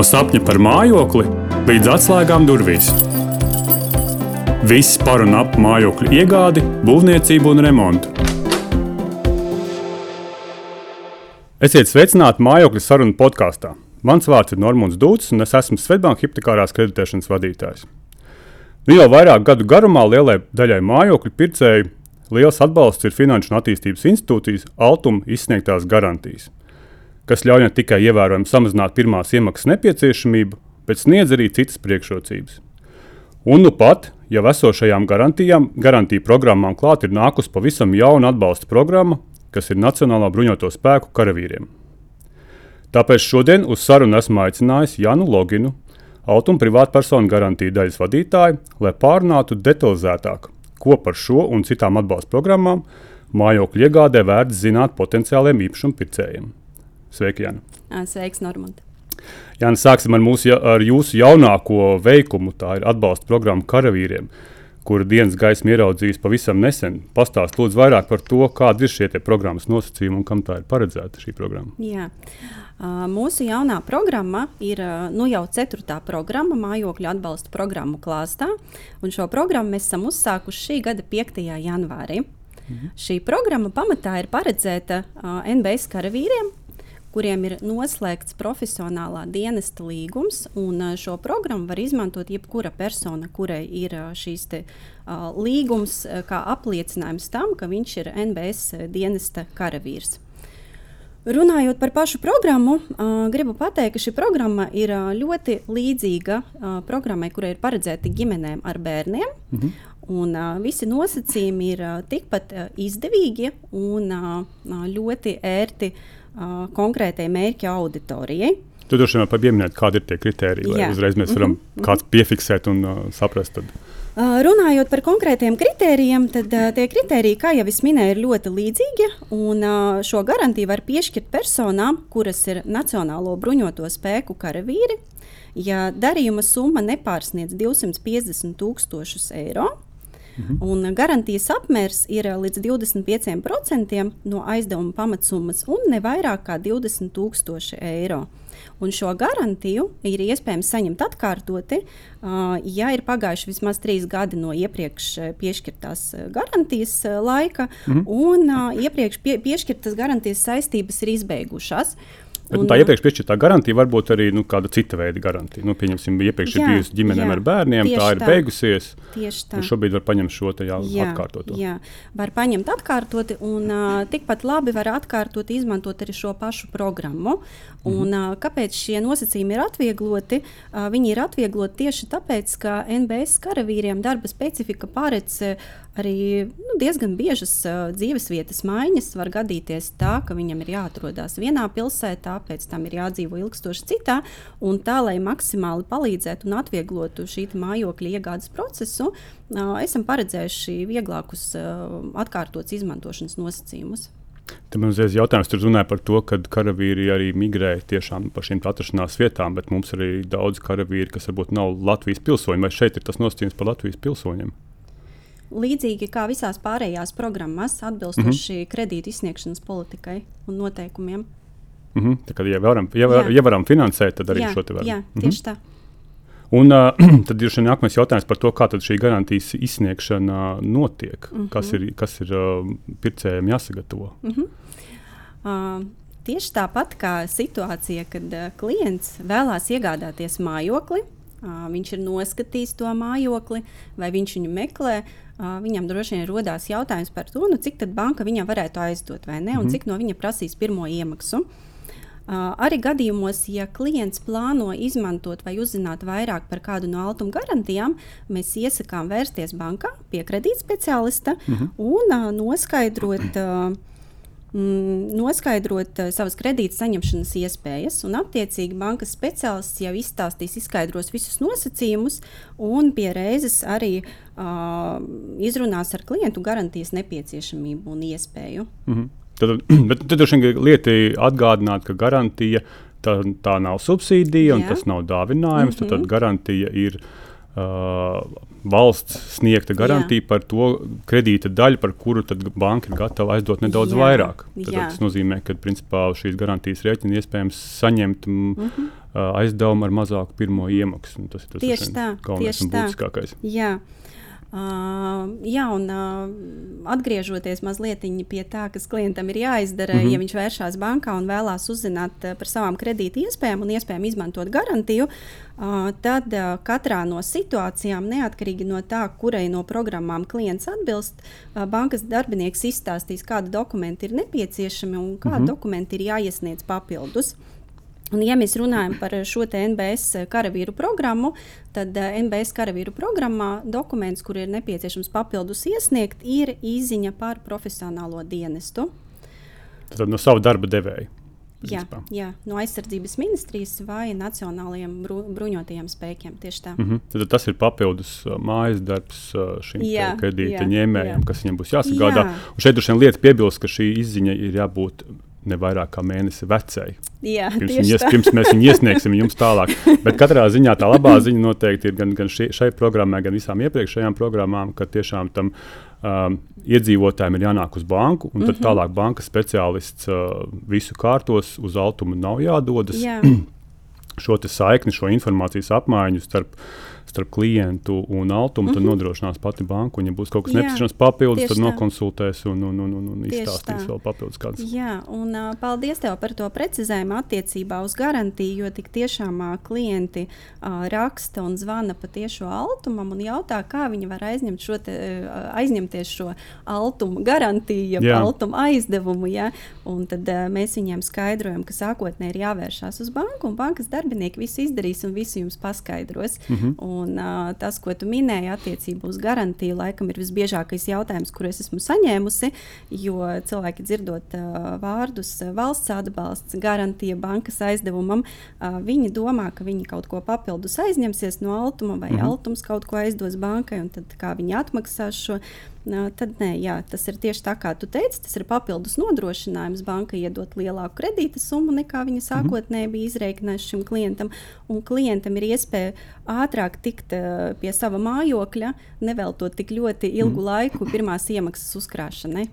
No sapņa par mājokli līdz atslēgām durvīs. Viss par un ap mājokļu iegādi, būvniecību un remontu. Esiet sveicināti mājokļu sarunu podkāstā. Mans vārds ir Normons Dūts, un es esmu Svetbānijas hipotekārās kreditēšanas vadītājs. Nu, jau vairāk gadu garumā lielai daļai mājokļu pircēju liels atbalsts ir Finanšu un attīstības institūcijas Altuma izsniegtās garantijas, kas ļauj ne tikai ievērojami samazināt pirmās iemaksas nepieciešamību, bet sniedz arī citas priekšrocības. Un nu pat jau esošajām garantijām, garantiju programmām klāt ir nākusi pavisam jauna atbalsta programma, kas ir Nacionālā bruņoto spēku karavīriem. Tāpēc šodien uz sarunu esmu aicinājis Janu Loginu, autonomu privātpersonu garantiju daļas vadītāju, lai pārunātu detalizētāk, ko par šo un citām atbalsta programmām mājokļu iegādē vērts zināt potenciāliem īpašumu pircējiem. Sveiki, Jāna! Sveiks, Normand! Jāna, sāksim ar, mūsu, ar jūsu jaunāko veikumu. Tā ir atbalsta programma karavīriem, kuru dienas gaismu ieraudzījis pavisam nesen. Pastāst lūdzu vairāk par to, kādi ir šie programmas nosacījumi un kam tā ir paredzēta šī programma. Jā. Mūsu jaunā programma ir nu jau ceturtā programma, mājokļu atbalsta programmu klāstā. Šo programmu mēs esam uzsākuši šī gada 5. janvārī. Mhm. Šī programma pamatā ir paredzēta uh, NBS karavīriem, kuriem ir noslēgts profesionālā dienesta līgums. Šo programmu var izmantot jebkura persona, kurai ir šīs te, uh, līgums, kā apliecinājums tam, ka viņš ir NBS dienesta karavīrs. Runājot par pašu programmu, gribu pateikt, ka šī programma ir ļoti līdzīga programmai, kurai ir paredzēta ģimenēm ar bērniem. -hmm. Un, visi nosacījumi ir tikpat izdevīgi un ļoti ērti uh, konkrētai mērķa auditorijai. Tur droši vien var pieminēt, kādi ir tie kriteriji, lai Jā. uzreiz mēs varam mm -hmm. kāds piefiksēt un uh, saprast. Tad. Runājot par konkrētiem kritērijiem, tad tie kritēriji, kā jau es minēju, ir ļoti līdzīgi. Šo garantiju var piešķirt personām, kuras ir Nacionālo bruņoto spēku karavīri, ja darījuma summa nepārsniedz 250 tūkstošus eiro. Mhm. Un garantijas apmērs ir līdz 25% no aizdevuma pamatsummas un ne vairāk kā 20,000 eiro. Un šo garantiju ir iespējams saņemt atkārtoti, uh, ja ir pagājuši vismaz trīs gadi no iepriekš piešķirtās garantijas laika, mm -hmm. un iepriekš pie, piešķirtas garantijas saistības ir izbeigušās. Bet, un, tā iepriekš piešķirtā garantija var būt arī nu, kāda cita veida garantija. Nu, pieņemsim, iepriekš jā, ir bijusi ģimenēm jā, ar bērniem, tā ir tā, beigusies. Tieši tā. Šobrīd var paņemt šo te jau jā, atkārtotu. Jā, var paņemt atkārtoti, un uh, tikpat labi var atkārtot, izmantot arī šo pašu programmu. Un, mhm. uh, kāpēc šie nosacījumi ir atviegloti? Uh, viņi ir atviegloti tieši tāpēc, ka NBS karavīriem darba specifika paredz uh, arī nu, diezgan biežas uh, dzīvesvietas maiņas. Var gadīties tā, ka viņam ir jāatrodas vienā pilsētā, pēc tam ir jādzīvo ilgstoši citā, tā, lai maksimāli palīdzētu un atvieglotu šī mājokļa iegādes procesu, uh, esam paredzējuši vieglākus uh, atkārtotas izmantošanas nosacījumus. Tad man uzreiz jautājums, tur runāja par to, ka karavīri arī migrē tiešām pa šīm atrašanās vietām, bet mums ir arī daudz karavīri, kas varbūt nav Latvijas pilsoņi. Vai šeit ir tas nosacījums par Latvijas pilsoņiem? Līdzīgi kā visās pārējās programmās, atbilstoši mm -hmm. kredītu izsniegšanas politikai un noteikumiem. Mm -hmm. Tā kā ja varam, ja, var, ja varam finansēt, tad arī jā, šo te varam. Jā, mm -hmm. tieši tā. Un uh, tad ir šī nākamais jautājums par to, kā šī garantijas izsniegšana notiek. Mm -hmm. Kas ir, kas ir uh, pircējiem jāsagatavo? Mm -hmm. uh, tieši tāpat kā situācija, kad uh, klients vēlās iegādāties mājokli, uh, viņš ir noskatījis to mājokli, vai viņš viņu meklē. Viņam droši vien rodās jautājums par to, nu, cik tādu banka viņam varētu aizdot, vai ne, un mm cik no viņa prasīs pirmo iemaksu. Arī gadījumos, ja klients plāno izmantot vai uzzināt vairāk par kādu no altuma garantijām, mēs iesakām vērsties bankā pie kredītspeciālista mm -hmm. un noskaidrot. Uh, noskaidrot uh, savas kredīta saņemšanas iespējas. Un, attiecīgi, bankas speciālists jau izstāstīs, izskaidros visus nosacījumus un pie reizes arī uh, izrunās ar klientu garantijas nepieciešamību un iespēju. Mm -hmm. Tad, bet tad vien lieta atgādināt, ka garantija tā, tā nav subsīdija un Jā. tas nav dāvinājums. Mm -hmm. tad, tad garantija ir uh, valsts sniegta garantija jā. par to kredīta daļu, par kuru banka ir gatava aizdot nedaudz jā, vairāk. Tad, jā. tas nozīmē, ka principā, šīs garantijas rēķina iespējams saņemt mm -hmm. uh, aizdevumu ar mazāku pirmo iemaksu. Tas ir tas tieši tā, tieši un būtiskākais. Tā. Jā. Uh, jā, un uh, atgriežoties mazliet pie tā, kas klientam ir jāizdara, mm -hmm. ja viņš vēršas bankā un vēlās uzzināt uh, par savām kredīta iespējām un iespējām izmantot garantiju, uh, tad uh, katrā no situācijām, neatkarīgi no tā, kurai no programmām klients atbilst, uh, bankas darbinieks izstāstīs, kādi dokumenti ir nepieciešami un kādi mm -hmm. dokumenti ir jāiesniedz papildus. Un, ja mēs runājam par šo NBS karavīru programmu, tad NBS karavīru programmā dokuments, kur ir nepieciešams papildus iesniegt, ir īziņa par profesionālo dienestu. Tad no sava darba devēja. Jā, jā, no aizsardzības ministrijas vai nacionālajiem bru, bruņotajiem spēkiem. Tieši tā. Mm -hmm. Tad tas ir papildus mājas darbs šim kredīta ņēmējam, kas viņam būs jāsagādā. Jā. Un šeit droši vien lieta piebilst, ka šī izziņa ir jābūt ne vairāk kā mēnesi vecai. Jā, pirms, ies, pirms mēs viņu iesniegsim jums tālāk. Bet katrā ziņā tā labā ziņa noteikti ir gan, gan šī, šai programmai, gan visām iepriekšējām programmām, ka tiešām tam um, iedzīvotājiem ir jānāk uz banku, un tad mm -hmm. tālāk bankas speciālists uh, visu kārtos uz altumu nav jādodas. Jā. šo saikni, šo informācijas apmaiņu starp starp klientu un altumu, mm -hmm. tad mhm. nodrošinās pati banka. Un, ja būs kaut kas nepieciešams papildus, tad nokonsultēs un, un, un, un, un izstāstīs vēl papildus kādas. Jā, un uh, paldies tev par to precizējumu attiecībā uz garantiju, jo tik tiešām uh, klienti uh, raksta un zvana pa tiešo altumam un jautā, kā viņi var aizņemt šo te, uh, aizņemties šo altumu garantiju, ja altumu aizdevumu. Ja? Un tad uh, mēs viņiem skaidrojam, ka sākotnēji ir jāvēršās uz banku, un bankas darbinieki visu izdarīs un visu jums paskaidros. Mm -hmm. Un, uh, tas, ko tu minēji attiecībā uz garantiju, laikam ir visbiežākais jautājums, kur es esmu saņēmusi. Jo cilvēki dzirdot uh, vārdus valsts atbalsts, garantija bankas aizdevumam, uh, viņi domā, ka viņi kaut ko papildus aizņemsies no altuma vai mm -hmm. altums kaut ko aizdos bankai, un tad kā viņi atmaksās šo tad nē, jā, tas ir tieši tā, kā tu teici. Tas ir papildus nodrošinājums. Banka iedot lielāku kredīta summu nekā viņa mhm. sākotnēji bija izreikinājusi šim klientam. Un klientam ir iespēja ātrāk tikt uh, pie sava mājokļa, neveltot tik ļoti ilgu mm. laiku pirmās iemaksas uzkrāšanai.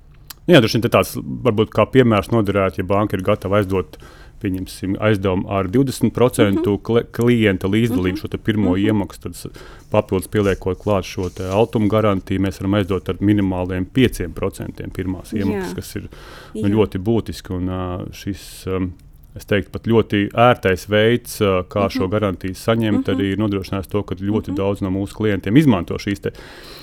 Jā, tas ir tāds varbūt kā piemērs noderēt, ja banka ir gatava aizdot pieņemsim, aizdevumu ar 20% mm -hmm. klienta līdzdalību, mm -hmm. šo pirmo mm -hmm. iemaksu, tad papildus pieliekot klāt šo altumu garantiju, mēs varam aizdot ar minimāliem 5% pirmās iemaksas, Jā. kas ir nu, ļoti būtiski. Un, šis, um, es teiktu, pat ļoti ērtais veids, kā uh -huh. šo mhm. garantiju saņemt, uh -huh. arī nodrošinās to, ka ļoti uh mhm. -huh. daudz no mūsu klientiem izmanto šīs te,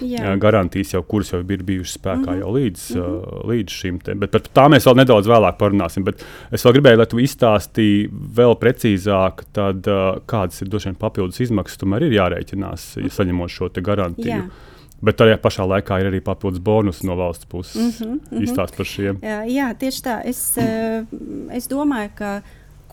Jā. garantijas, jau, kuras jau ir bijušas spēkā uh -huh. jau līdz, uh -huh. līdz šim. Te. Bet par tā mēs vēl nedaudz vēlāk parunāsim. Bet es vēl gribēju, lai tu izstāstīji vēl precīzāk, tad, kādas ir vien papildus izmaksas, tomēr ir jārēķinās, ja saņemot šo garantiju. Jā. Bet tajā pašā laikā ir arī papildus bonus no valsts puses. Mm -hmm, mm -hmm. Izstāst par šiem. Jā, jā tieši tā. Es, uh, es domāju, ka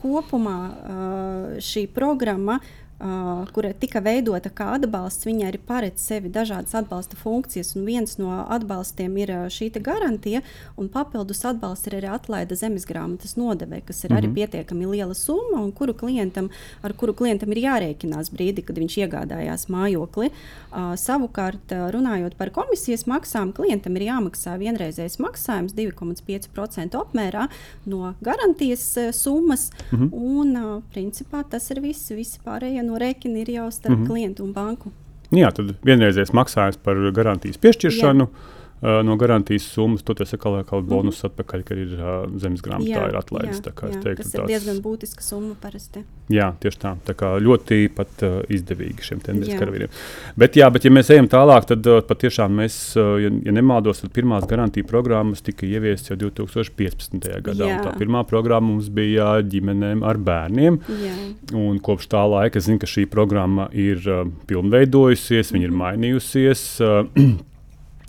kopumā uh, šī programma uh, kura tika veidota kā atbalsts, viņa arī paredz sevi dažādas atbalsta funkcijas. Viens no atbalstiem ir šī garantija, un papildus atbalsts ir arī atlaida zemes grāmatas nodevē, kas ir mm -hmm. arī mhm. pietiekami liela summa, un kuru klientam, ar kuru klientam ir jārēķinās brīdi, kad viņš iegādājās mājokli. Uh, savukārt, runājot par komisijas maksām, klientam ir jāmaksā vienreizējs maksājums 2,5% apmērā no garantijas summas, mm -hmm. un uh, principā tas ir viss, visi pārējie no rēķina ir jau starp mm -hmm. klientu un banku. Jā, tad vienreizējais maksājums par garantijas piešķiršanu. Jā uh, no garantijas summas, to atkal ir mm -hmm. bonus atpakaļ, ka ir uh, zemes grāmatā jā, ir atlaists. Jā, jā, teiktu, tas ir tāds, diezgan būtiska summa parasti. Jā, tieši tā. Tā kā ļoti pat uh, izdevīgi šiem tendences karavīriem. Bet, jā, bet, ja mēs ejam tālāk, tad uh, patiešām mēs, uh, ja, ja nemaldos, tad pirmās garantija programmas tika ieviestas jau 2015. gadā. Tā pirmā programma mums bija ģimenēm ar bērniem. Jā. Un kopš tā laika es zinu, ka šī programma ir uh, pilnveidojusies, mm viņa ir mhm. mainījusies. Uh,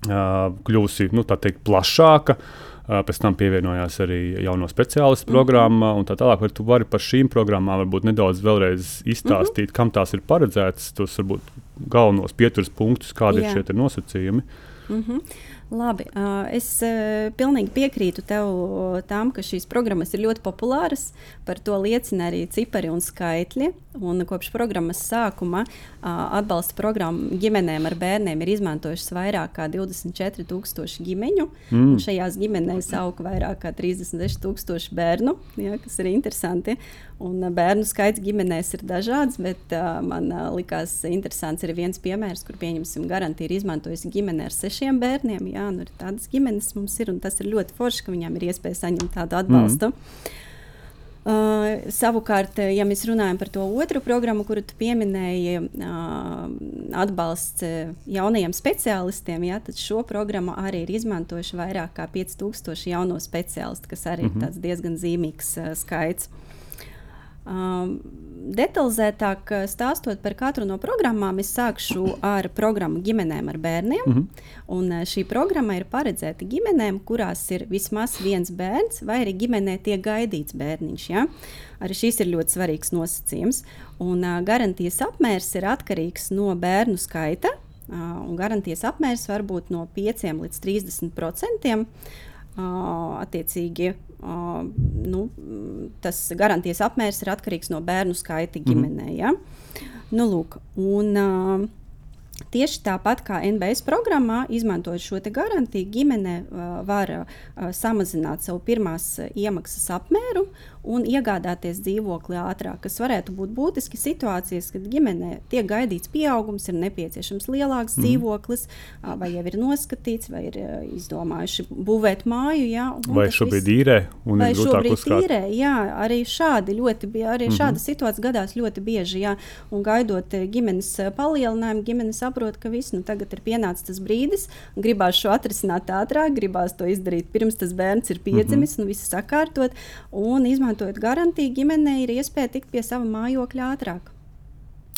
kļuvusi nu, teikt, plašāka. Pēc tam pievienojās arī jauno speciālistu -hmm. programma un tā tālāk. Vai tu vari par šīm programmām nedaudz vēlreiz izstāstīt, mm -hmm. kam tās ir paredzētas, tos varbūt galvenos pieturas punktus, kādi Jā. ir šie nosacījumi? Mm -hmm. Labi, es pilnīgi piekrītu tev tam, ka šīs programmas ir ļoti populāras. Par to liecina arī cipari un skaitļi. Un kopš programmas sākuma atbalsta programmu ģimenēm ar bērniem ir izmantojušas vairāk nekā 24,000 ģimeņu. Mm. Šajās ģimenēs aug vairāk nekā 36,000 bērnu, ja, kas ir interesanti. Un bērnu skaits ģimenēs ir dažāds, bet man likās interesants arī viens piemērs, kur pieņemsim garantiju ir izmantojusi ģimene ar sešiem bērniem. Jā, nu, tādas ģimenes mums ir, un tas ir ļoti forši, ka viņām ir iespēja saņemt tādu atbalstu. Mm. Uh, savukārt, ja mēs runājam par to otru programmu, kuru tu pieminēji, uh, atbalsts jaunajiem speciālistiem, jā, tad šo programmu arī ir izmantojuši vairāk kā 5000 jauno speciālistu, kas arī mm -hmm. ir diezgan zīmīgs uh, skaits. Um, detalizētāk stāstot par katru no programmām, es sākšu ar programmu ģimenēm ar bērniem. Mm -hmm. Un šī programma ir paredzēta ģimenēm, kurās ir vismaz viens bērns, vai arī ģimenē tiek gaidīts bērniņš. Ja? Arī šis ir ļoti svarīgs nosacījums. Un, uh, garantijas apmērs ir atkarīgs no bērnu skaita. Uh, un garantijas apmērs var būt no 5 līdz 30 procentiem. Uh, attiecīgi Uh, nu, tas garantijas apmērs ir atkarīgs no bērnu skaita mhm. ģimenē. Mm ja? nu, lūk, un, uh, Tieši tāpat kā NBS programmā, izmantojot šo garantiju, ģimene uh, var uh, samazināt savu pirmās iemaksas apmēru un iegādāties dzīvokli ātrāk, kas varētu būt būtiski situācijas, kad ģimenē tiek gaidīts pieaugums, ir nepieciešams lielāks mm. dzīvoklis, vai jau ir noskatīts, vai ir izdomājuši būvēt māju. Jā, vai šobrīd viss, īrē, un vai šobrīd uzkrāt. īrē, jā, arī šādi ļoti, arī mm -hmm. šāda situācija gadās ļoti bieži, jā, un gaidot ģimenes palielinājumu, ģimene saprot, ka viss, nu tagad ir pienācis tas brīdis, gribās šo atrisināt ātrāk, gribās to izdarīt pirms tas bērns ir piedzimis, mm -hmm. un viss sakārtot, un izmantot izmantojot garantiju, ģimenei ir iespēja tikt pie sava mājokļa ātrāk.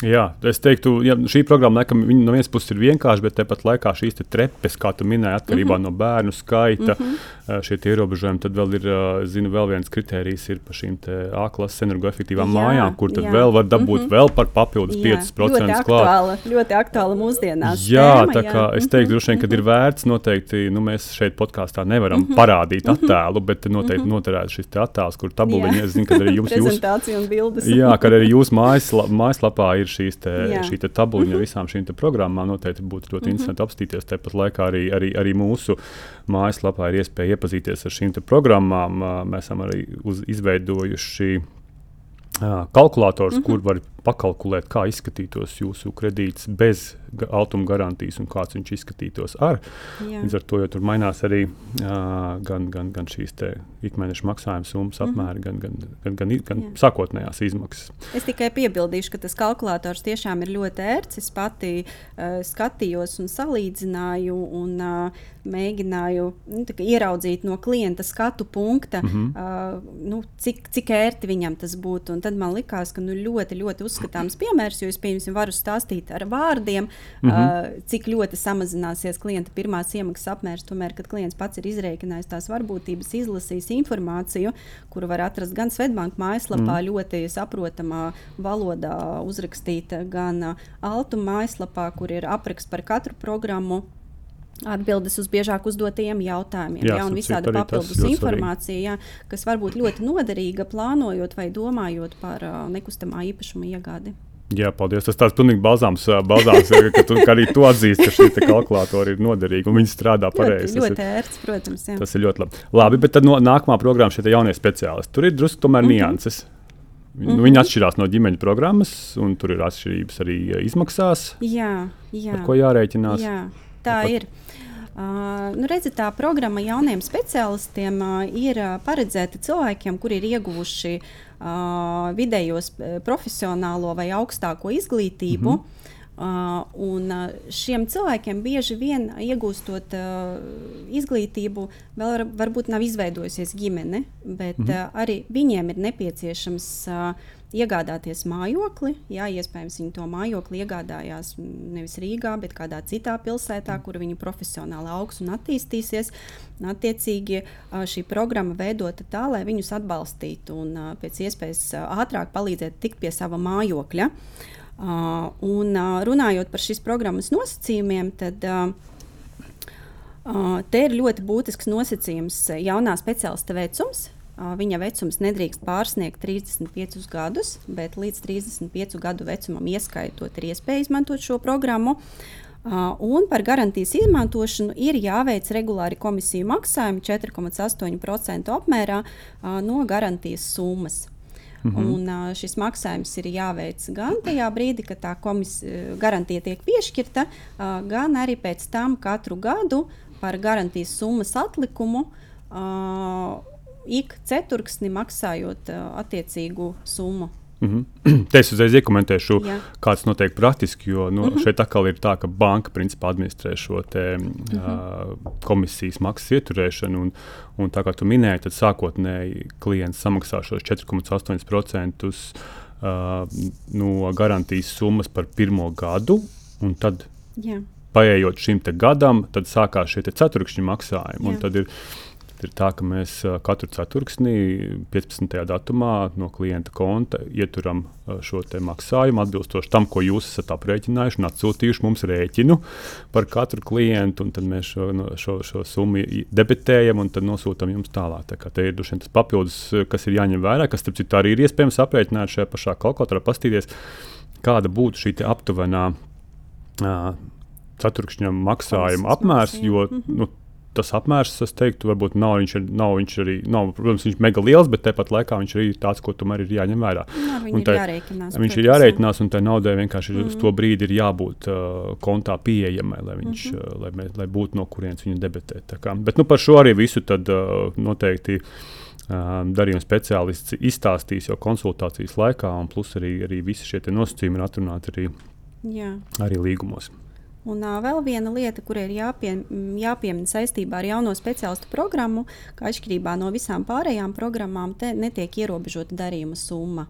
Jā, es teiktu, ja šī programma laikam, no vienas puses ir vienkārša, bet tepat laikā šīs trepes, kā tu minēji, atkarībā mm -hmm. no bērnu skaita, mm -hmm. šie ierobežojumi, tad vēl ir, zinu, vēl viens kriterijs ir par šīm A klases energoefektīvām jā, mājām, kur tad jā. vēl var dabūt mm -hmm. vēl par papildus jā, 5% klāt. Ļoti aktuāla mūsdienās. Jā, tēma, tā kā jā. es teiktu, droši vien, kad ir vērts noteikti, nu mēs šeit podkāstā nevaram mm -hmm. parādīt -hmm. attēlu, bet noteikti noturēt šis attēls, kur tabuliņi, es zinu, kad arī jums, jūs, jā, kad arī jūs mājas, mājaslapā ir ir šīs te, šī te tabuliņa mm -hmm. visām šīm programmām. Noteikti būtu ļoti mm -hmm. interesanti apstīties. Tāpat laikā arī, arī, arī mūsu mājaslapā ir iespēja iepazīties ar šīm programmām. Mēs esam arī uz, izveidojuši kalkulators, mm -hmm. kur var pakalkulēt, kā izskatītos jūsu kredīts bez altuma garantijas un kāds viņš izskatītos ar. Jā. Līdz ar to tur mainās arī uh, gan, gan, gan šīs ikmēneša maksājuma summas mm -hmm. apmēri, gan, gan, gan, gan, gan Jā. sākotnējās izmaksas. Es tikai piebildīšu, ka tas kalkulators tiešām ir ļoti ērts. Es pati uh, skatījos un salīdzināju un uh, mēģināju nu, ieraudzīt no klienta skatu punkta, mm -hmm. uh, nu, cik, cik ērti viņam tas būtu. Un tad man likās, ka nu, ļoti, ļoti uzskatāms piemērs, jo es piemēram varu stāstīt ar vārdiem, mm -hmm. cik ļoti samazināsies klienta pirmās iemaksas apmērs. Tomēr, kad klients pats ir izrēķinājis tās varbūtības, izlasījis informāciju, kuru var atrast gan Svetbanka mājaslapā, mm ļoti saprotamā valodā uzrakstīta, gan Altu mājaslapā, kur ir apraksts par katru programmu atbildes uz biežāk uzdotajiem jautājumiem, jā, jā, un visādi papildus informācija, jā, kas var būt ļoti noderīga plānojot vai domājot par uh, nekustamā īpašuma iegādi. Jā, paldies. Tas tāds pilnīgi balzāms, balzāms ka, tu, ka arī tu atzīsti, ka šī kalkulatora ir noderīga un viņi strādā pareizi. Ļoti, ļoti ērts, protams. Jā. Tas ir ļoti labi. Labi, bet tad no, nākamā programma šie jaunie speciālisti. Tur ir drusku tomēr mm -hmm. nianses. Mm -hmm. Viņi atšķirās no ģimeņa programmas, un tur ir atšķirības arī izmaksās. Jā, jā. Ar ko jārēķinās? Jā, tā Tāpat. ir. Uh, nu, redzi, tā programma jauniem specialistiem uh, ir uh, paredzēta cilvēkiem, kuri ir ieguvuši uh, vidējos profesionālo vai augstāko izglītību. Mm -hmm. Uh, un uh, šiem cilvēkiem bieži vien iegūstot uh, izglītību, vēl var, varbūt nav izveidojusies ģimene, bet mm -hmm. uh, arī viņiem ir nepieciešams uh, iegādāties mājokli. Jā, iespējams, viņi to mājokli iegādājās nevis Rīgā, bet kādā citā pilsētā, kur viņi profesionāli augs un attīstīsies. Attiecīgi šī programma veidota tā, lai viņus atbalstītu un pēc iespējas ātrāk palīdzētu tikt pie sava mājokļa. Un runājot par šīs programmas nosacījumiem, tad Uh, te ir ļoti būtisks nosacījums jaunā speciālista vecums. Uh, viņa vecums nedrīkst pārsniegt 35 gadus, bet līdz 35 gadu vecumam ieskaitot, ir iespēja izmantot šo programmu. Uh, un par garantijas izmantošanu ir jāveic regulāri komisiju maksājumi 4,8% apmērā uh, no garantijas summas. Mm -hmm. Un, uh, šis maksājums ir jāveic gan tajā brīdī, kad tā garantija tiek piešķirta, uh, gan arī pēc tam katru gadu par garantijas summas atlikumu. Uh, ik ceturksni maksājot uh, attiecīgu summu. Mm -hmm. Te es uzreiz iekomentēšu, Jā. kāds notiek praktiski, jo nu, mm -hmm. šeit atkal ir tā, ka banka principā administrē šo te, mm -hmm. uh, komisijas maksas ieturēšanu. Un, un tā kā tu minēji, tad sākotnēji klients samaksā šos 4,8% uh, no garantijas summas par pirmo gadu. Tad, Jā. paējot šim gadam, tad sākās šie ceturkšņa maksājumi. Tad ir ir tā, ka mēs katru ceturksni, 15. datumā, no klienta konta ieturam šo maksājumu atbilstoši tam, ko jūs esat aprēķinājuši un atsūtījuši mums rēķinu par katru klientu. Tad mēs šo, šo, šo summu debitējam un nosūtām jums tālāk. Tā te ir tas papildus, kas ir jāņem vērā, kas starp citu arī ir iespējams aprēķināt šajā pašā kalkulatorā, pastīties, kāda būtu šī aptuvenā. Uh, ceturkšņa maksājuma apmērs, jo -hmm. nu, tas apmērs, es teiktu, varbūt nav viņš, ir, nav viņš arī, nav, protams, viņš ir mega liels, bet tāpat laikā viņš ir tāds, ko tomēr ir jāņem vērā. No, nu, ir jārēķinās, viņš ir jārēķinās, un tai naudai vienkārši mm. uz to brīdi ir jābūt uh, kontā pieejamai, lai, viņš, mm -hmm. uh, lai, mē, lai būtu no kurienes viņu debetēt. Bet nu, par šo arī visu tad, uh, noteikti. Uh, darījuma speciālists izstāstīs jau konsultācijas laikā, un plus arī, arī visi šie nosacījumi ir atrunāti arī, Jā. arī līgumos. Un uh, vēl viena lieta, kur ir jāpie, jāpiemina saistībā ar jauno speciālistu programmu, ka atšķirībā no visām pārējām programmām, te netiek ierobežota darījuma summa.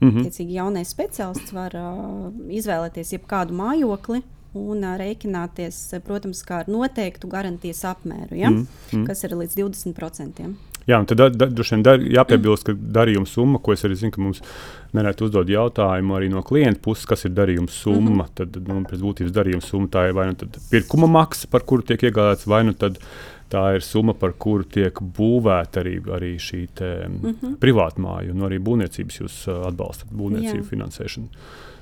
Mm -hmm. Tiecīgi, jaunais speciālists var uh, izvēlēties jebkādu mājokli, un uh, rēķināties, protams, ar noteiktu garantijas apmēru, ja? mm -hmm. kas ir līdz 20%. Jā, un tad droši vien dar, jāpiebilst, ka darījuma summa, ko es arī zinu, ka mums nereti uzdod jautājumu arī no klienta puses, kas ir darījuma summa. Mm -hmm. Tad, nu, pēc būtības darījuma summa tā ir vai nu pirkuma maksa, par kuru tiek iegādāts, vai nu tā ir summa, par kuru tiek būvēta arī, arī šī te, mm -hmm. privātmāja, un arī būvniecības jūs atbalstat, būvniecību finansēšanu.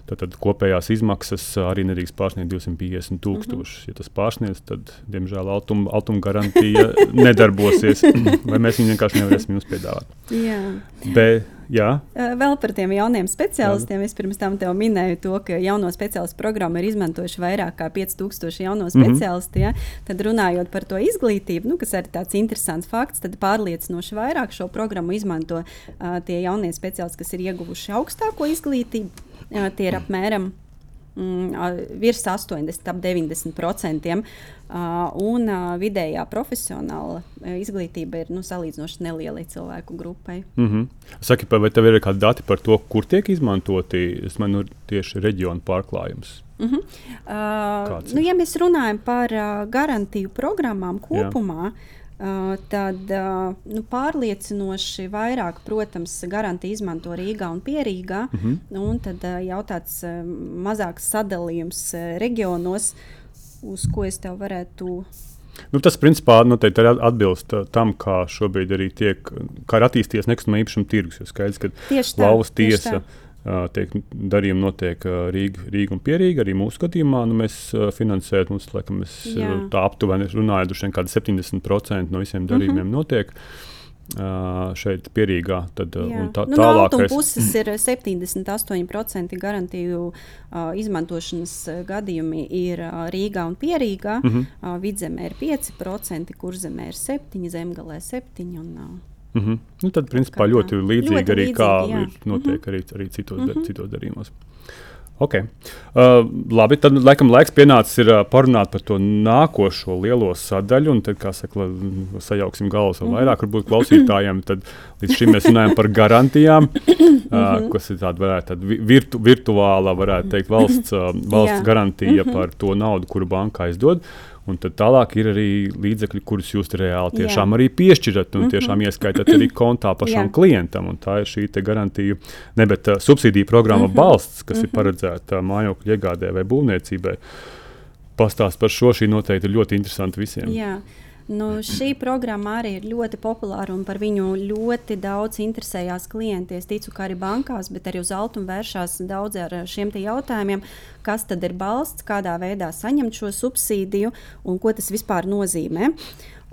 Tad, tad kopējās izmaksas arī nedrīkst pārsniegt 250 tūkstošus. Mm -hmm. Ja tas pārsniedz, tad, diemžēl, altuma altum garantija nedarbosies, vai mēs viņu vienkārši nevarēsim jums piedāvāt. Jā. Bet, Jā. Vēl par tiem jauniem speciālistiem. Jā. Es pirms tam te minēju, to, ka jauno speciālistu programmu ir izmantojuši vairāk nekā 5000 jauno speciālistu. Mm -hmm. ja? Tad runājot par to izglītību, nu, kas ir tāds interesants fakts, tad pārliecinoši vairāk šo programmu izmanto uh, tie jaunie speciālisti, kas ir ieguvuši augstāko izglītību tie ir apmēram mm, virs 80, ap 90%. Uh, un vidējā profesionāla izglītība ir nu, salīdzinoši nelielai cilvēku grupai. Mm -hmm. Saki, vai tev ir kādi dati par to, kur tiek izmantoti manu, tieši reģionu pārklājums? Mm -hmm. uh, nu, ja mēs runājam par uh, garantiju programmām kopumā, Jā tad uh, nu, pārliecinoši vairāk, protams, garantija izmanto Rīgā un Pierīgā. Mm -hmm. Un tad uh, jau tāds mazāks sadalījums reģionos, uz ko es tev varētu. Nu, tas, principā, noteikti arī atbilst tam, kā šobrīd arī tiek, kā ir attīstījies nekustamā īpašuma tirgus. Jo skaidrs, ka Lauvas tiesa. Tā tiek darījumi notiek Rīga, Rīga un Pierīga. Arī mūsu gadījumā nu, mēs finansējam, mums laikam, mēs, tā aptuveni runājot, ka 70% no visiem darījumiem mm -hmm. notiek. Uh, šeit pierīgā. Tad, Jā. tā, nu, tālākais... No puses ir 78% garantiju uh, izmantošanas gadījumi ir uh, Rīgā un Pierīgā. Mm -hmm. uh, vidzemē ir 5%, kurzemē ir 7%, zemgalē 7%. Un, uh, Mm -hmm. nu, tad, principā, ļoti līdzīgi ļoti arī līdzīgi, kā jā. ir notiek mm -hmm. arī, arī citos, mm -hmm. citos darījumos. Okay. Uh, labi, tad laikam laiks pienācis ir, uh, parunāt par to nākošo lielo sadaļu. Un tad, kā saka, la, sajauksim galvas vēl vairāk, varbūt klausītājiem. Tad līdz šim mēs runājam par garantijām, uh, kas ir tāda, varētu, tāda virtu, virtuāla, varētu teikt, valsts, uh, valsts garantija par to naudu, kuru banka aizdod. Un tad tālāk ir arī līdzekļi, kurus jūs reāli tiešām Jā. arī piešķirat un mm -hmm. tiešām ieskaitat arī kontā pašam Jā. klientam. Un tā ir šī garantija, ne bet uh, subsīdiju programma mm -hmm. balsts, kas mm -hmm. ir mhm. paredzēta mājokļu iegādē vai būvniecībai. pastāst par šo. Šī noteikti ir ļoti interesanti visiem. Jā. Nu, šī programma arī ir ļoti populāra un par viņu ļoti daudz interesējās klienti. Es ticu, ka arī bankās, bet arī uz Altumu vēršās daudz ar šiem jautājumiem, kas tad ir balsts, kādā veidā saņemt šo subsīdiju un ko tas vispār nozīmē.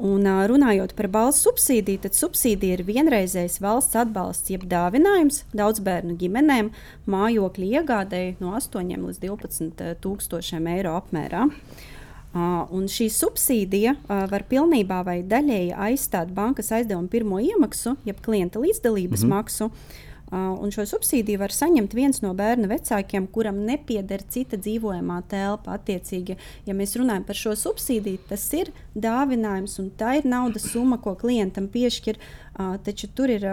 Un, runājot par balstu subsīdiju, tad subsīdija ir vienreizējs valsts atbalsts, jeb dāvinājums daudz bērnu ģimenēm mājokļu iegādēji no 8 līdz 12 tūkstošiem eiro apmērā. Uh, un šī subsīdija uh, var pilnībā vai daļēji aizstāt bankas aizdevumu pirmo iemaksu, jeb klienta līdzdalības mm -hmm. maksu. Uh, un šo subsīdiju var saņemt viens no bērna vecākiem, kuram nepieder cita dzīvojamā telpa. Attiecīgi, ja mēs runājam par šo subsīdiju, tas ir dāvinājums un tā ir naudas summa, ko klientam piešķir. Taču tur ir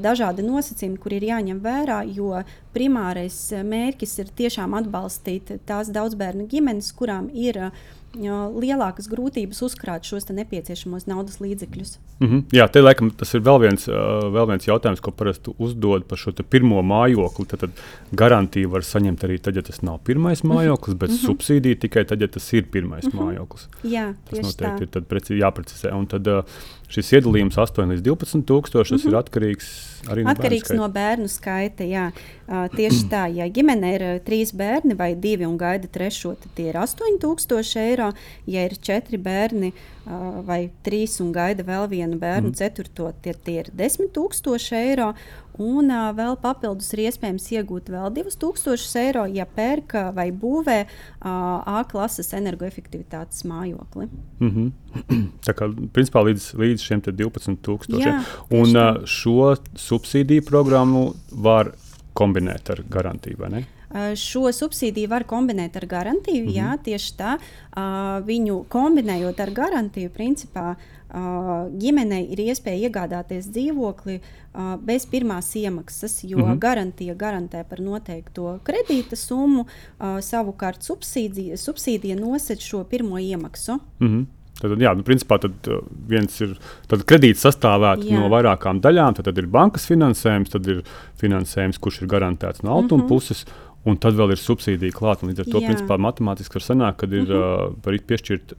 dažādi nosacījumi, kur ir jāņem vērā, jo primārais mērķis ir tiešām atbalstīt tās daudzbērnu ģimenes, kurām ir uh, lielākas grūtības uzkrāt šos nepieciešamos naudas līdzekļus. Mm -hmm. Jā, te laikam tas ir vēl viens, vēl viens jautājums, ko parasti uzdod par šo pirmo mājokli. Tad, tad garantiju var saņemt arī tad, ja tas nav pirmais mhm. mājoklis, bet mm -hmm. subsīdiju tikai tad, ja tas ir pirmais mm -hmm. mājoklis. Jā, tas noteikti tā. ir preci, jāprecizē. Un tad šis iedalījums 8 līdz 12 tūkstoši, tas mm -hmm. ir mhm. atkarīgs Arī no Atkarīgs no bērnu skaita. Jā. Uh, tieši tā, ja ģimenē ir trīs bērni vai divi un gaida trešo, tad tie ir 8000 eiro. Ja ir četri bērni uh, vai trīs un gaida vēl vienu bērnu, mm. ceturto, tie, tie ir 10 000 eiro. Un uh, vēl papildus ir iespējams iegūt vēl 2000 eiro, ja pērk vai būvē uh, A klases energoefektivitātes mājokli. Mm -hmm. Tā kā principā līdz, līdz šiem 12,000. Un uh, šo subsīdiju programmu var kombinēt ar garantiju? Šo subsīdiju var kombinēt ar garantiju. Mm -hmm. Jā, tieši tā. Viņu kombinējot ar garantiju, principā ģimenei ir iespēja iegādāties dzīvokli bez pirmās iemaksas, jo mm -hmm. garantija garantē par noteikto kredīta summu. Savukārt subsīdija, subsīdija nosacīja šo pirmo iemaksu. Mm -hmm. Tad, jā, nu, principā tad viens ir tad kredīts sastāvēt no vairākām daļām. Tad, tad ir bankas finansējums, tad ir finansējums, kurš ir garantēts no altuma mm -hmm. puses, un tad vēl ir subsīdija klāta. Līdz ar to, jā. principā, matemātiski var sanākt, ka ir mm -hmm. uh, var piešķirt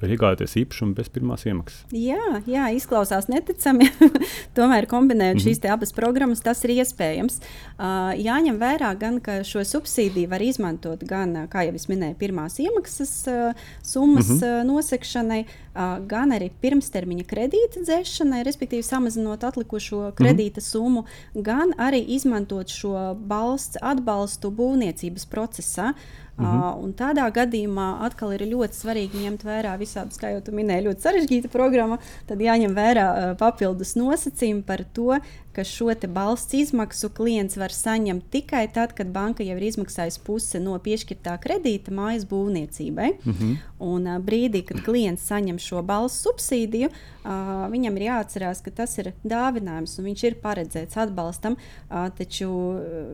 var iegādāties īpašumu bez pirmās iemaksas. Jā, jā izklausās neticami. Tomēr kombinējot mm -hmm. šīs abas programmas, tas ir iespējams. Uh, jāņem vērā, gan, ka šo subsīdiju var izmantot gan, kā jau es minēju, pirmās iemaksas uh, summas mm -hmm. uh, nosekšanai, uh, gan arī pirmstermiņa kredīta dzēšanai, respektīvi samazinot atlikušo kredīta mm -hmm. summu, gan arī izmantot šo balsts atbalstu būvniecības procesā. Uh, -hmm. uh, tādā gadījumā atkal ir ļoti svarīgi ņemt vērā visādas, kā jau tu minēji, ļoti sarežģīta programma. Tad jāņem vērā uh, papildus nosacījumi par to, ka šo balsts izmaksu klients var saņemt tikai tad, kad banka jau ir izmaksājusi pusi no piešķirtā kredīta mājas būvniecībai. Mm -hmm. Un uh, brīdī, kad klients saņem šo balsts subsīdiju, uh, viņam ir jāatcerās, ka tas ir dāvinājums un viņš ir paredzēts atbalstam. Uh, taču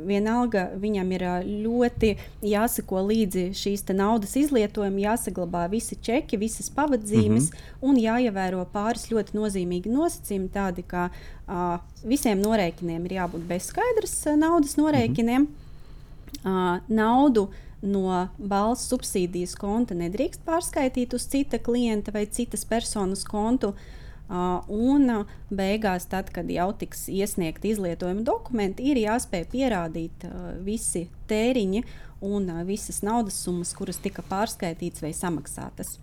vienalga viņam ir ļoti jāsako līdzi šīs naudas izlietojuma, jāsaglabā visi čeki, visas pavadzīmes mm -hmm. un jāievēro pāris ļoti nozīmīgi nosacījumi, tādi kā uh, visiem norēķiniem ir jābūt bezskaidrs naudas norēķiniem. Mm -hmm. naudu no valsts subsīdijas konta nedrīkst pārskaitīt uz cita klienta vai citas personas kontu. Un beigās, tad, kad jau tiks iesniegti izlietojuma dokumenti, ir jāspēj pierādīt visi tēriņi un visas naudas summas, kuras tika pārskaitītas vai samaksātas.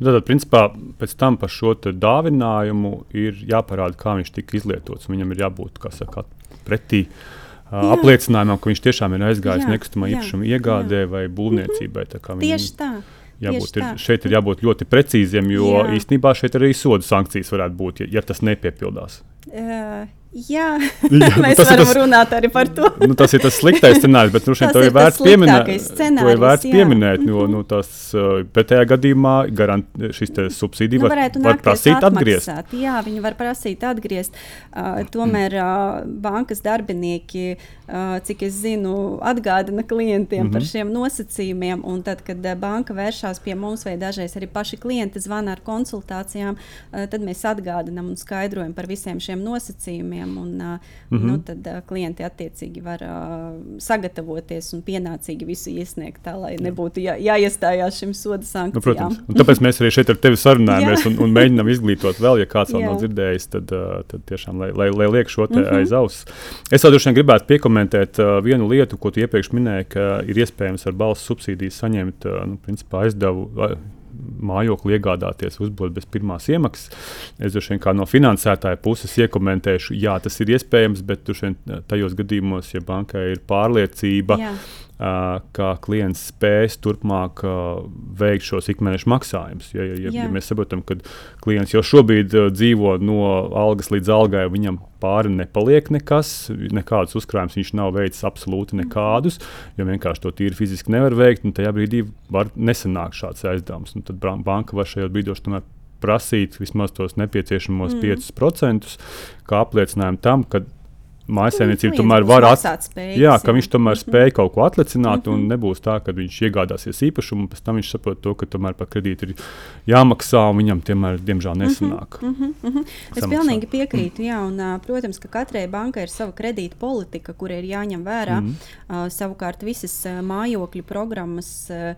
Tātad, principā, pēc tam par šo dāvinājumu ir jāparāda, kā viņš tika izlietots. Viņam ir jābūt saka, pretī uh, apliecinājumam, ka viņš tiešām ir aizgājis nekustamā īpašuma iegādē vai būvniecībai. Tā Tieši tā. Jābūt, ir, šeit ir jābūt ļoti precīziem, jo jā. īstenībā šeit arī soda sankcijas varētu būt, ja, ja tas nepiepildās. Uh, Jā, Jā mēs varam tas, runāt arī par to. nu, tas ir tas sliktais scenārijs, bet nu, šeit to ir vērts pieminēt. To ir vērts jā. pieminēt, jo nu, tas uh, pretējā gadījumā garant, šis subsīdija nu, var, var prasīt atgriezt. Jā, viņi var prasīt atgriezt. Uh, tomēr uh, bankas darbinieki, uh, cik es zinu, atgādina klientiem mm -hmm. par mhm. šiem nosacījumiem. Un tad, kad uh, banka vēršas pie mums, vai dažreiz arī paši klienti zvana ar konsultācijām, uh, tad mēs atgādinām un skaidrojam par visiem šiem nosacījumiem nosacījumiem. Un, mm -hmm. nu, tad uh, klienti attiecīgi var uh, sagatavoties un pienācīgi visu iesniegt, tā lai nebūtu jā, jāiestājās šim soda sankcijām. Nu, protams, un tāpēc mēs arī šeit ar tevi sarunājamies un, un mēģinām izglītot vēl, ja kāds vēl nav dzirdējis, tad, uh, tad tiešām lai, lai, lai liek šo te mm -hmm. aiz auss. Es vēl droši vien gribētu piekomentēt uh, vienu lietu, ko tu iepriekš minēji, ka ir iespējams ar balss subsīdijas saņemt uh, nu, principā, aizdevu. Mājokli iegādāties, uzbūvēt bez pirmās iemaksas. Es droši vien no finansētāja puses iekomentēšu, jā, tas ir iespējams, bet tajos gadījumos, ja bankai ir pārliecība, jā ka klients spēs turpmāk veikt šos ikmēneša maksājumus. Ja, ja, ja, ja mēs saprotam, ka klients jau šobrīd dzīvo no algas līdz algai, viņam pāri nepaliek nekas, nekādus uzkrājumus viņš nav veicis absolūti mhm. nekādus, jo vienkārši to tīri fiziski nevar veikt. Tajā brīdī var nesanākt šāds aizdevums. Tad banka var šajos brīdos tomēr prasīt vismaz tos nepieciešamos mm. 5%, kā apliecinājumu tam, ka mājsaimniecība tomēr var atrast. Jā, ka viņš tomēr mm -hmm. spēj kaut ko atlicināt, un nebūs tā, ka viņš iegādāsies īpašumu, un pēc tam viņš saprot to, ka tomēr par kredītu ir jāmaksā, un viņam tomēr, diemžēl, mhm, nesanāk. Mm -hmm. Mm -hmm. Es pilnīgi piekrītu, jā, un, protams, ka katrai bankai ir sava kredīta politika, kur ir jāņem vērā. Mm -hmm. uh, savukārt visas mājokļu programmas uh,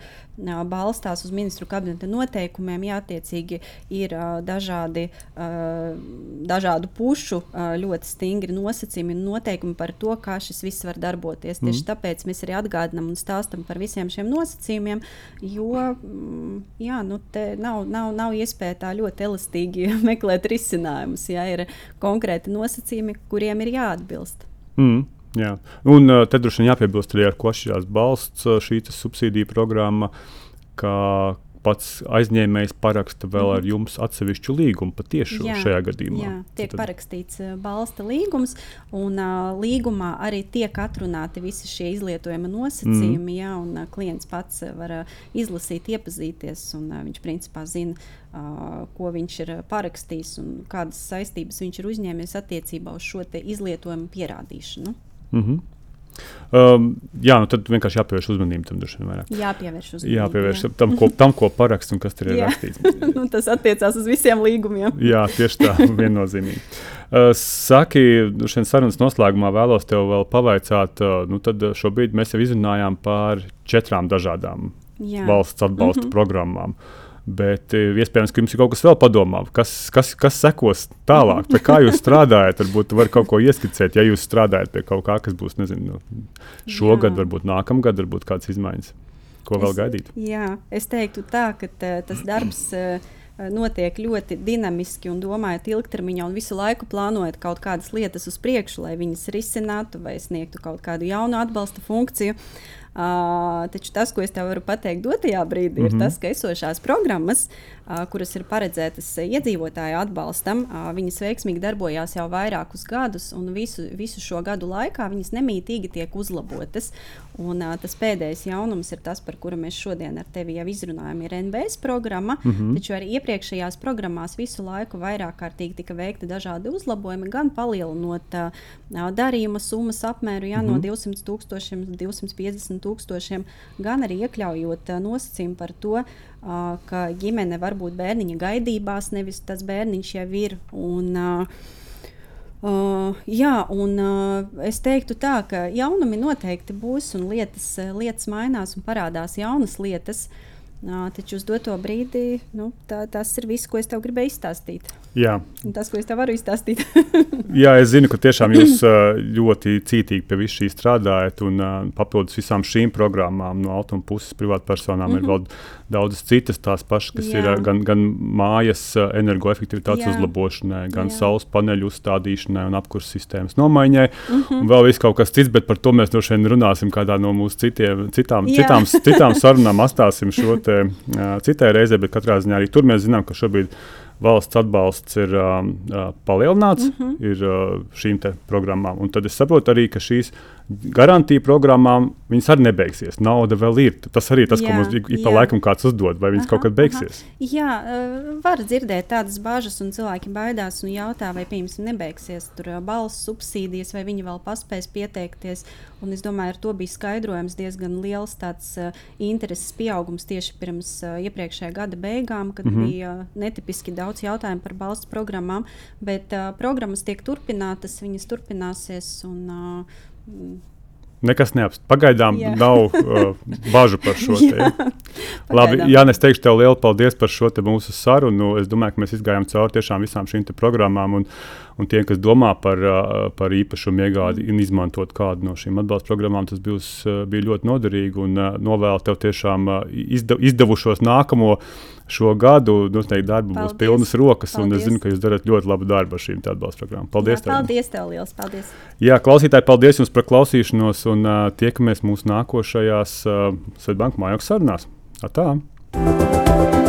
balstās uz ministru kabineta noteikumiem, jā, attiecīgi ir uh, dažādi, uh, dažādu pušu uh, ļoti stingri nosacījumi noteikumi par to, kā šis viss var darboties. Mm. Tieši tāpēc mēs arī atgādinām un stāstām par visiem šiem nosacījumiem, jo mm, jā, nu, nav, nav, nav iespēja tā ļoti elastīgi meklēt risinājumus. Jā, ir konkrēti nosacījumi, kuriem ir jāatbilst. Mm. Jā. Un uh, tad droši vien jāpiebilst arī, ar ko atšķirās balsts šī subsīdija programma. Ka, pats aizņēmējs paraksta vēl mm. ar jums atsevišķu līgumu patieši jā, šajā gadījumā. Jā, tiek Tad... parakstīts balsta līgums, un uh, līgumā arī tiek atrunāti visi šie izlietojuma nosacījumi. Mm. Jā, un, uh, klients pats var uh, izlasīt, iepazīties, un uh, viņš principā zina, uh, ko viņš ir parakstījis un kādas saistības viņš ir uzņēmies attiecībā uz šo izlietojumu pierādīšanu. Mm -hmm. Um, jā, nu tad vienkārši jāpievērš uzmanība tam droši vien. Jāpievērš uzmanība. Jāpievērš jā. tam, ko, tam, ko parakst un kas tur ir jā. rakstīts. nu, tas attiecās uz visiem līgumiem. jā, tieši tā, viennozīmīgi. Uh, saki, šodien sarunas noslēgumā vēlos tev vēl pavaicāt, uh, nu tad šobrīd mēs jau izrunājām par četrām dažādām jā. valsts atbalsta mm -hmm. programmām. Uh, Bet eh, iespējams, ka jums ir kaut kas vēl padomā, kas, kas, kas sekos tālāk, pie kā jūs strādājat. Varbūt var kaut ko ieskicēt, ja jūs strādājat pie kaut kā, kas būs nezinu, šogad, jā. varbūt nākamgad, varbūt kādas izmaiņas. Ko vēl es, gaidīt? Jā, es teiktu tā, ka tā, tas darbs. notiek ļoti dinamiski un domājot ilgtermiņā, un visu laiku plānojot kaut kādas lietas uz priekšu, lai viņas risinātu vai sniegtu kaut kādu jaunu atbalsta funkciju. Uh, Uh, taču tas, ko es tev varu pateikt dotajā brīdī, mm -hmm. ir mhm. tas, ka esošās programmas, uh, kuras ir paredzētas iedzīvotāju atbalstam, uh, viņas veiksmīgi darbojās jau vairākus gadus, un visu, visu šo gadu laikā viņas nemītīgi tiek uzlabotas. Un, uh, tas pēdējais jaunums ir tas, par kuru mēs šodien ar tevi jau izrunājam, ir NBS programma. Mm -hmm. Taču arī iepriekšējās programmās visu laiku vairāk kārtīgi tika veikti dažādi uzlabojumi, gan palielinot uh, darījuma summas apmēru jā, mm -hmm. no 200 tūkstošiem līdz 250 tūkstošiem, gan arī iekļaujot uh, nosacījumu par to, uh, ka ģimene var būt bērniņa gaidībās, nevis tas bērniņš jau ir. Un, uh, Uh, jā, un uh, es teiktu tā, ka jaunumi noteikti būs, un lietas, lietas mainās un parādās jaunas lietas. Uh, taču uz doto brīdi nu, tā, tas ir viss, ko es tev gribēju izstāstīt. Jā. Tas, ko es tev varu izstāstīt. Jā, es zinu, ka tiešām jūs ļoti cītīgi pie visu šī strādājat. Un papildus visām šīm programmām no autonomas puses privātpersonām mm -hmm. ir mhm. vēl daudzas citas tās pašas, kas Jā. ir gan, gan mājas energoefektivitātes Jā. uzlabošanai, gan Jā. saules paneļu uzstādīšanai un apkurses sistēmas nomaiņai. Mm -hmm. Un vēl viss kaut kas cits, bet par to mēs droši vien runāsim kādā no mūsu citiem, citām, citām, citām sarunām. Atstāsim šo te, uh, citai reizei, bet katrā ziņā arī tur mēs zinām, ka šobrīd valsts atbalsts ir uh, palielināts mm -hmm. ir, uh, šīm programmām. Un tad es saprotu arī, ka šīs garantija programmām viņas arī nebeigsies. Nauda vēl ir. Tas arī tas, Jā, ko mums ik pa laikam kāds uzdod, vai viņas Aha, kaut kad beigsies. Aha. Jā, uh, var dzirdēt tādas bažas, un cilvēki baidās un jautā, vai piemēram nebeigsies tur uh, balss subsīdijas, vai viņi vēl paspēs pieteikties. Un es domāju, ar to bija skaidrojams diezgan liels tāds uh, intereses pieaugums tieši pirms uh, iepriekšējā gada beigām, kad mm. -hmm. bija uh, netipiski daudz jautājumu par balsts programmām. Bet uh, programmas tiek turpinātas, viņas turpināsies. Un, uh, Nekas neapstrādājams. Pagaidām Jā. nav uh, bažu par šo ja. Labi, pagaidām. Jā, es teikšu tev lielu paldies par šo te mūsu sarunu. Es domāju, ka mēs izgājām cauri tiešām visām šīm programmām. Un, un tie, kas domā par, par īpašumu iegādi un izmantot kādu no šīm atbalsta programmām, tas uh, bija ļoti noderīgi. Un novēlu tev tiešām izda, izdevušos nākamo šo gadu. Noteikti darbu būs Paldies. pilnas rokas. Un es Paldies. zinu, ka jūs darat ļoti labu darbu ar šīm atbalsta programmām. Paldies! Jā, tev. paldies tev liels! Paldies! Jā, klausītāji, paldies jums par klausīšanos un uh, tiekamies mūsu nākošajās uh, Svetbanku mājokļu sarunās. Ar tā!